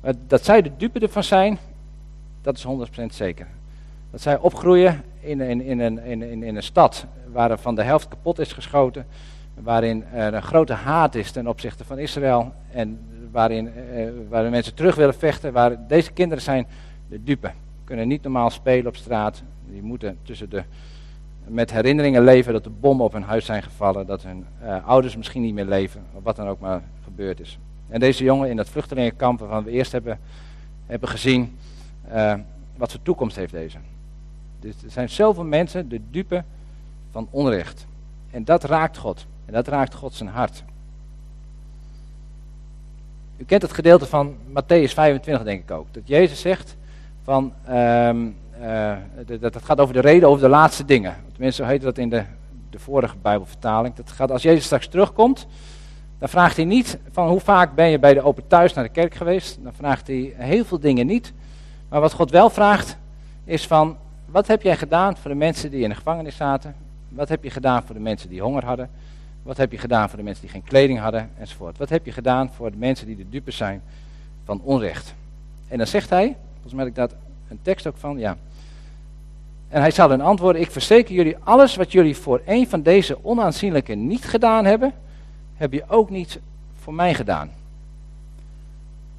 Maar dat zij de dupe ervan zijn, dat is 100% zeker. Dat zij opgroeien in, in, in, een, in, in, in een stad waar van de helft kapot is geschoten. Waarin er een grote haat is ten opzichte van Israël. En waarin, eh, waarin mensen terug willen vechten. Waar deze kinderen zijn de dupe kunnen niet normaal spelen op straat. Die moeten tussen de, met herinneringen leven dat de bommen op hun huis zijn gevallen. Dat hun uh, ouders misschien niet meer leven. Wat dan ook maar gebeurd is. En deze jongen in dat vluchtelingenkamp waarvan we eerst hebben, hebben gezien. Uh, wat voor toekomst heeft deze. Dus er zijn zoveel mensen de dupe van onrecht. En dat raakt God. En dat raakt God zijn hart. U kent het gedeelte van Matthäus 25 denk ik ook. Dat Jezus zegt, van, um, uh, dat, dat gaat over de reden over de laatste dingen. Tenminste, zo heet dat in de, de vorige Bijbelvertaling. Dat gaat, als Jezus straks terugkomt, dan vraagt hij niet van hoe vaak ben je bij de open thuis naar de kerk geweest. Dan vraagt hij heel veel dingen niet. Maar wat God wel vraagt, is van wat heb jij gedaan voor de mensen die in de gevangenis zaten? Wat heb je gedaan voor de mensen die honger hadden? Wat heb je gedaan voor de mensen die geen kleding hadden? Enzovoort. Wat heb je gedaan voor de mensen die de dupe zijn van onrecht? En dan zegt hij, Volgens mij ik daar een tekst ook van, ja. En hij zal hun antwoorden, ik verzeker jullie, alles wat jullie voor een van deze onaanzienlijke niet gedaan hebben, heb je ook niet voor mij gedaan.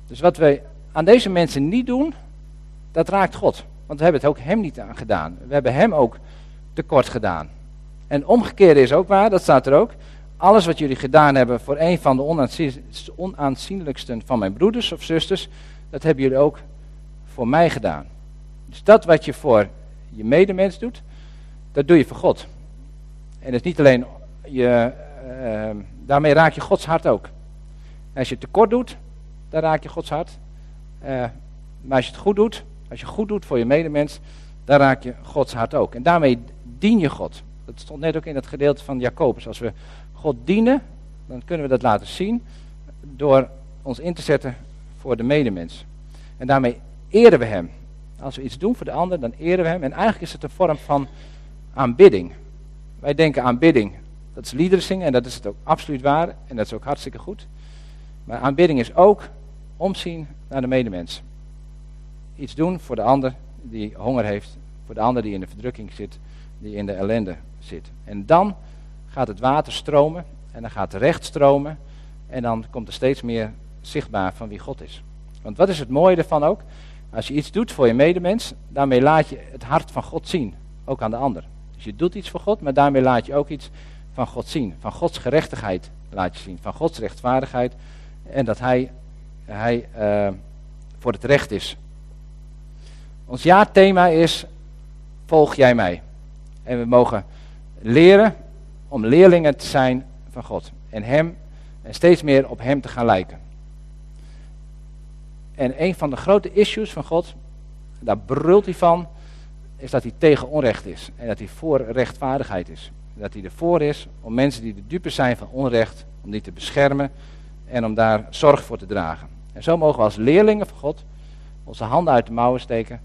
Dus wat wij aan deze mensen niet doen, dat raakt God. Want we hebben het ook hem niet aan gedaan. We hebben hem ook tekort gedaan. En omgekeerde is ook waar, dat staat er ook. Alles wat jullie gedaan hebben voor een van de onaanzienlijksten van mijn broeders of zusters, dat hebben jullie ook voor mij gedaan. Dus dat wat je voor je medemens doet, dat doe je voor God. En het is niet alleen, je, uh, daarmee raak je Gods hart ook. als je het tekort doet, dan raak je Gods hart. Uh, maar als je het goed doet, als je goed doet voor je medemens, dan raak je Gods hart ook. En daarmee dien je God. Dat stond net ook in het gedeelte van Jacobus. Als we God dienen, dan kunnen we dat laten zien door ons in te zetten voor de medemens. En daarmee eren we hem. Als we iets doen voor de ander, dan eren we hem. En eigenlijk is het een vorm van aanbidding. Wij denken aanbidding, dat is liederen zingen en dat is het ook absoluut waar. En dat is ook hartstikke goed. Maar aanbidding is ook omzien naar de medemens. Iets doen voor de ander die honger heeft, voor de ander die in de verdrukking zit, die in de ellende zit. En dan gaat het water stromen en dan gaat de recht stromen en dan komt er steeds meer zichtbaar van wie God is. Want wat is het mooie ervan ook? Als je iets doet voor je medemens, daarmee laat je het hart van God zien, ook aan de ander. Dus je doet iets voor God, maar daarmee laat je ook iets van God zien. Van Gods gerechtigheid laat je zien, van Gods rechtvaardigheid en dat Hij, hij uh, voor het recht is. Ons jaarthema is Volg jij mij? En we mogen leren om leerlingen te zijn van God. En Hem, en steeds meer op Hem te gaan lijken. En een van de grote issues van God, daar brult hij van, is dat hij tegen onrecht is. En dat hij voor rechtvaardigheid is. Dat hij ervoor is om mensen die de dupe zijn van onrecht, om die te beschermen en om daar zorg voor te dragen. En zo mogen we als leerlingen van God onze handen uit de mouwen steken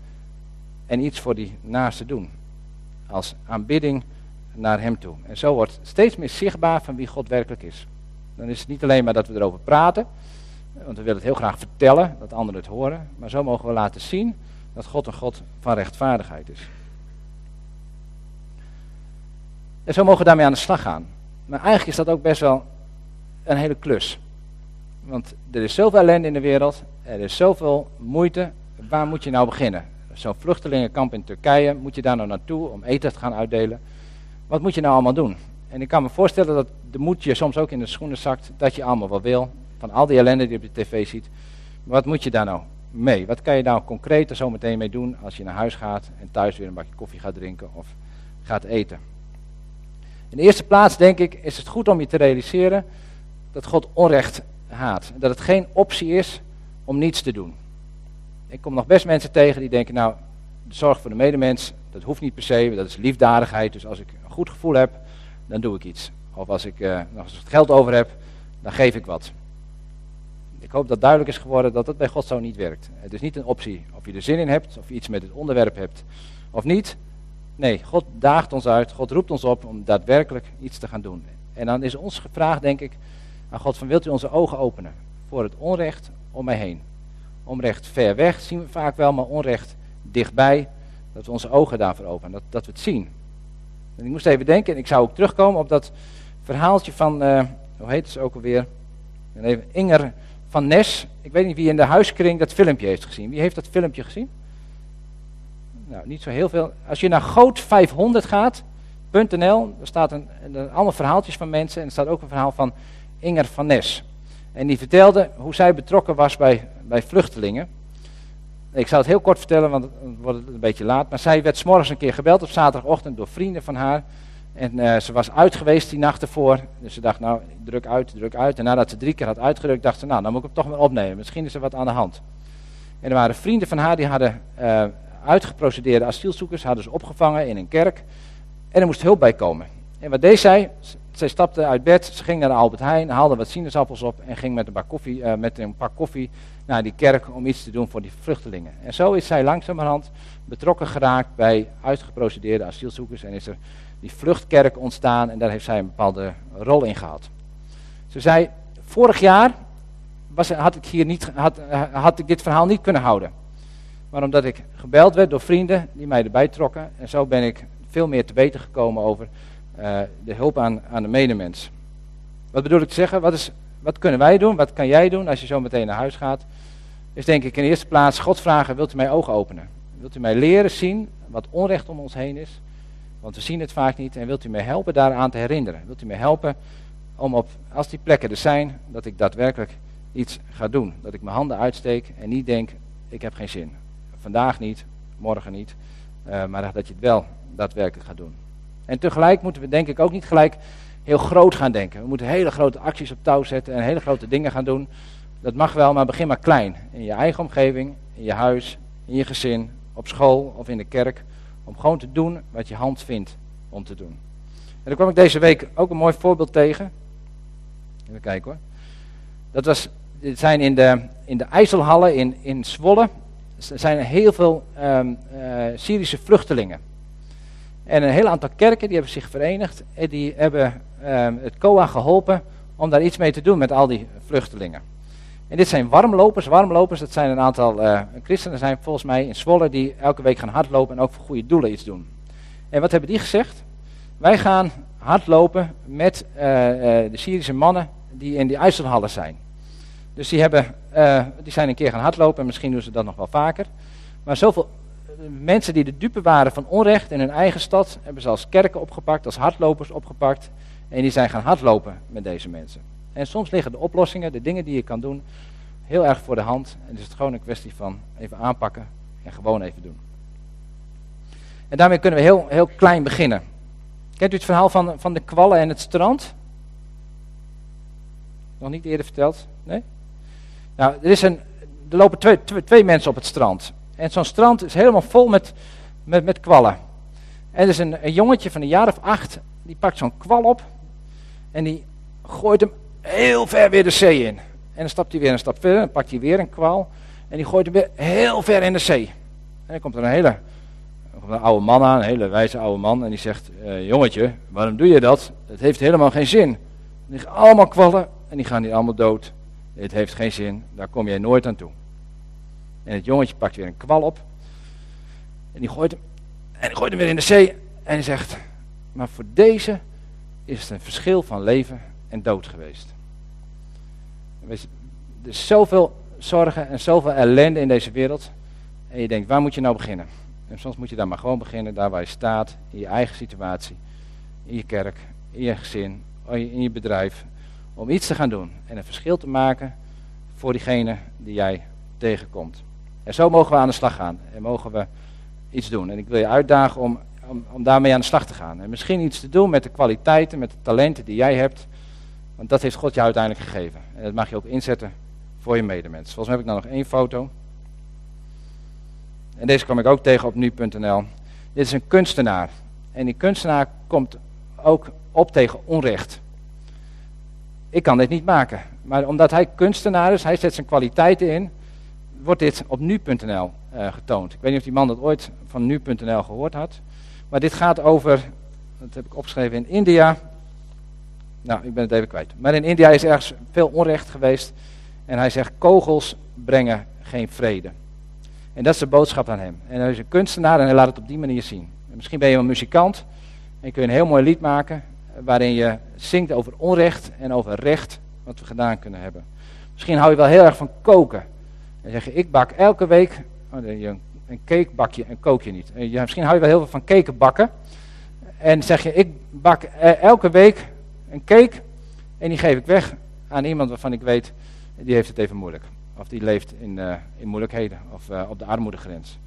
en iets voor die naaste doen. Als aanbidding naar hem toe. En zo wordt steeds meer zichtbaar van wie God werkelijk is. Dan is het niet alleen maar dat we erover praten, want we willen het heel graag vertellen, dat anderen het horen, maar zo mogen we laten zien dat God een God van rechtvaardigheid is. En zo mogen we daarmee aan de slag gaan. Maar eigenlijk is dat ook best wel een hele klus. Want er is zoveel ellende in de wereld, er is zoveel moeite. Waar moet je nou beginnen? Zo'n vluchtelingenkamp in Turkije, moet je daar nou naartoe om eten te gaan uitdelen? Wat moet je nou allemaal doen? En ik kan me voorstellen dat de moed je soms ook in de schoenen zakt, dat je allemaal wat wil, van al die ellende die je op de tv ziet. Wat moet je daar nou mee? Wat kan je nou concreet er zo meteen mee doen als je naar huis gaat en thuis weer een bakje koffie gaat drinken of gaat eten? In de eerste plaats denk ik is het goed om je te realiseren dat God onrecht haat. Dat het geen optie is om niets te doen. Ik kom nog best mensen tegen die denken, nou, de zorg voor de medemens, dat hoeft niet per se, dat is liefdadigheid. Dus als ik een goed gevoel heb, dan doe ik iets. Of als ik uh, nog eens geld over heb, dan geef ik wat. Ik hoop dat duidelijk is geworden dat dat bij God zo niet werkt. Het is niet een optie of je er zin in hebt, of je iets met het onderwerp hebt of niet. Nee, God daagt ons uit, God roept ons op om daadwerkelijk iets te gaan doen. En dan is ons vraag, denk ik, aan God van wilt u onze ogen openen voor het onrecht om mij heen. Onrecht ver weg zien we vaak wel, maar onrecht dichtbij, dat we onze ogen daarvoor openen, dat, dat we het zien. En ik moest even denken, en ik zou ook terugkomen op dat verhaaltje van, uh, hoe heet ze ook alweer? Even, Inger van Nes. Ik weet niet wie in de huiskring dat filmpje heeft gezien. Wie heeft dat filmpje gezien? Nou, niet zo heel veel. Als je naar goot500 gaat, daar staat een, een, allemaal verhaaltjes van mensen en er staat ook een verhaal van Inger van Nes. En die vertelde hoe zij betrokken was bij, bij vluchtelingen. Ik zal het heel kort vertellen, want het wordt een beetje laat. Maar zij werd s'morgens een keer gebeld op zaterdagochtend door vrienden van haar. En uh, ze was uit geweest die nacht ervoor. Dus ze dacht, nou, druk uit, druk uit. En nadat ze drie keer had uitgedrukt, dacht ze, nou, dan moet ik hem toch maar opnemen. Misschien is er wat aan de hand. En er waren vrienden van haar die hadden uh, uitgeprocedeerde asielzoekers, hadden ze opgevangen in een kerk. En er moest hulp bij komen. En wat deed zij? Zij stapte uit bed, ze ging naar de Albert Heijn, haalde wat sinaasappels op en ging met een, bak koffie, uh, met een pak koffie naar die kerk om iets te doen voor die vluchtelingen. En zo is zij langzamerhand betrokken geraakt bij uitgeprocedeerde asielzoekers en is er die vluchtkerk ontstaan en daar heeft zij een bepaalde rol in gehad. Ze zei, vorig jaar was, had, ik hier niet, had, had ik dit verhaal niet kunnen houden. Maar omdat ik gebeld werd door vrienden die mij erbij trokken en zo ben ik veel meer te weten gekomen over uh, de hulp aan, aan de medemens. Wat bedoel ik te zeggen? Wat, is, wat kunnen wij doen? Wat kan jij doen als je zo meteen naar huis gaat? Is denk ik in eerste plaats God vragen, wilt u mij ogen openen? Wilt u mij leren zien wat onrecht om ons heen is? Want we zien het vaak niet. En wilt u mij helpen daaraan te herinneren? Wilt u mij helpen om op, als die plekken er zijn, dat ik daadwerkelijk iets ga doen? Dat ik mijn handen uitsteek en niet denk, ik heb geen zin. Vandaag niet, morgen niet. Uh, maar dat je het wel daadwerkelijk gaat doen. En tegelijk moeten we denk ik ook niet gelijk heel groot gaan denken. We moeten hele grote acties op touw zetten en hele grote dingen gaan doen. Dat mag wel, maar begin maar klein. In je eigen omgeving, in je huis, in je gezin, op school of in de kerk. Om gewoon te doen wat je hand vindt om te doen. En daar kwam ik deze week ook een mooi voorbeeld tegen. Even kijken hoor. Dat was, dit zijn in de, in de IJsselhallen in, in Zwolle. Er zijn heel veel um, uh, Syrische vluchtelingen. En een heel aantal kerken die hebben zich verenigd. En die hebben um, het COA geholpen om daar iets mee te doen met al die vluchtelingen. En dit zijn warmlopers. Warmlopers, dat zijn een aantal uh, christenen zijn volgens mij in Zwolle die elke week gaan hardlopen en ook voor goede doelen iets doen. En wat hebben die gezegd? Wij gaan hardlopen met uh, uh, de Syrische mannen die in die IJsselhallen zijn. Dus die, hebben, die zijn een keer gaan hardlopen en misschien doen ze dat nog wel vaker. Maar zoveel mensen die de dupe waren van onrecht in hun eigen stad, hebben ze als kerken opgepakt, als hardlopers opgepakt. En die zijn gaan hardlopen met deze mensen. En soms liggen de oplossingen, de dingen die je kan doen, heel erg voor de hand. En is het gewoon een kwestie van even aanpakken en gewoon even doen. En daarmee kunnen we heel, heel klein beginnen. Kent u het verhaal van, van de kwallen en het strand? Nog niet eerder verteld? Nee? Nou, er, is een, er lopen twee, twee, twee mensen op het strand. En zo'n strand is helemaal vol met, met, met kwallen. En er is een, een jongetje van een jaar of acht, die pakt zo'n kwal op. En die gooit hem heel ver weer de zee in. En dan stapt hij weer een stap verder, dan pakt hij weer een kwal. En die gooit hem weer heel ver in de zee. En dan komt er een hele een oude man aan, een hele wijze oude man. En die zegt, eh, jongetje, waarom doe je dat? Het heeft helemaal geen zin. Er liggen allemaal kwallen en die gaan hier allemaal dood. Het heeft geen zin, daar kom jij nooit aan toe. En het jongetje pakt weer een kwal op. En die gooit hem, en die gooit hem weer in de zee. En hij zegt, maar voor deze is het een verschil van leven en dood geweest. Er is zoveel zorgen en zoveel ellende in deze wereld. En je denkt, waar moet je nou beginnen? En soms moet je daar maar gewoon beginnen, daar waar je staat, in je eigen situatie, in je kerk, in je gezin, in je bedrijf, om iets te gaan doen en een verschil te maken voor diegene die jij tegenkomt. En zo mogen we aan de slag gaan en mogen we iets doen. En ik wil je uitdagen om, om, om daarmee aan de slag te gaan. En misschien iets te doen met de kwaliteiten, met de talenten die jij hebt, want dat heeft God jou uiteindelijk gegeven. En dat mag je ook inzetten voor je medemens. Volgens mij heb ik nou nog één foto. En deze kwam ik ook tegen op nu.nl. Dit is een kunstenaar. En die kunstenaar komt ook op tegen onrecht. Ik kan dit niet maken. Maar omdat hij kunstenaar is, hij zet zijn kwaliteiten in, wordt dit op nu.nl eh, getoond. Ik weet niet of die man dat ooit van nu.nl gehoord had. Maar dit gaat over, dat heb ik opgeschreven in India. Nou, ik ben het even kwijt. Maar in India is ergens veel onrecht geweest. En hij zegt, kogels brengen geen vrede. En dat is de boodschap aan hem. En hij is een kunstenaar en hij laat het op die manier zien. En misschien ben je een muzikant en kun je een heel mooi lied maken waarin je zingt over onrecht en over recht wat we gedaan kunnen hebben. Misschien hou je wel heel erg van koken. En zeg je, ik bak elke week oh, een cake bak je en kook je niet. Misschien hou je wel heel veel van cake bakken. En zeg je, ik bak eh, elke week een cake en die geef ik weg aan iemand waarvan ik weet, die heeft het even moeilijk. Of die leeft in, uh, in moeilijkheden of uh, op de armoedegrens.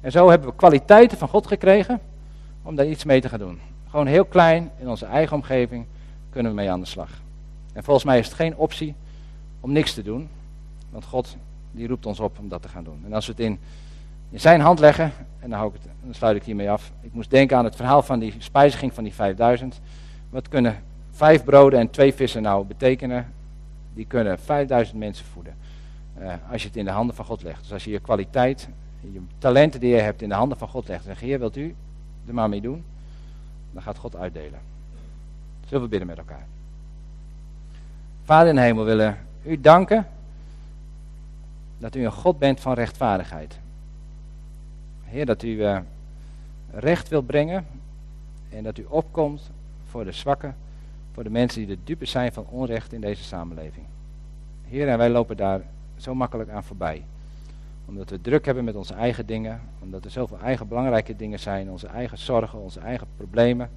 En zo hebben we kwaliteiten van God gekregen om daar iets mee te gaan doen. Gewoon heel klein in onze eigen omgeving kunnen we mee aan de slag. En volgens mij is het geen optie om niks te doen. Want God die roept ons op om dat te gaan doen. En als we het in, in zijn hand leggen, en dan, hou ik het, dan sluit ik hiermee af. Ik moest denken aan het verhaal van die spijziging van die 5000. Wat kunnen vijf broden en twee vissen nou betekenen? Die kunnen 5000 mensen voeden. Uh, als je het in de handen van God legt. Dus als je je kwaliteit, je talenten die je hebt in de handen van God legt. En zegt, Heer, wilt u er maar mee doen? Dan gaat God uitdelen. Zullen we bidden met elkaar. Vader in de hemel, willen u danken dat u een God bent van rechtvaardigheid. Heer, dat u uh, recht wilt brengen en dat u opkomt voor de zwakken, voor de mensen die de dupe zijn van onrecht in deze samenleving. Heer, en wij lopen daar zo makkelijk aan voorbij. Omdat we druk hebben met onze eigen dingen, omdat er zoveel eigen belangrijke dingen zijn, onze eigen zorgen, onze eigen problemen.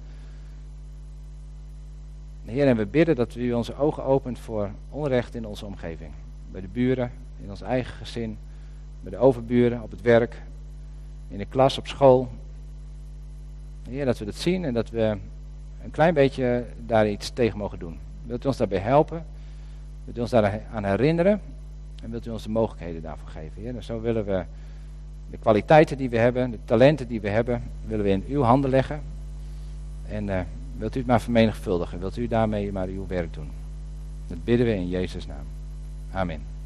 Heer, en we bidden dat u onze ogen opent voor onrecht in onze omgeving. Bij de buren, in ons eigen gezin, bij de overburen, op het werk, in de klas, op school. Heer, dat we dat zien en dat we een klein beetje daar iets tegen mogen doen. Wilt u ons daarbij helpen? Wilt u ons daaraan herinneren? En wilt u ons de mogelijkheden daarvoor geven? En zo willen we de kwaliteiten die we hebben, de talenten die we hebben, willen we in uw handen leggen. En uh, wilt u het maar vermenigvuldigen. Wilt u daarmee maar uw werk doen. Dat bidden we in Jezus' naam. Amen.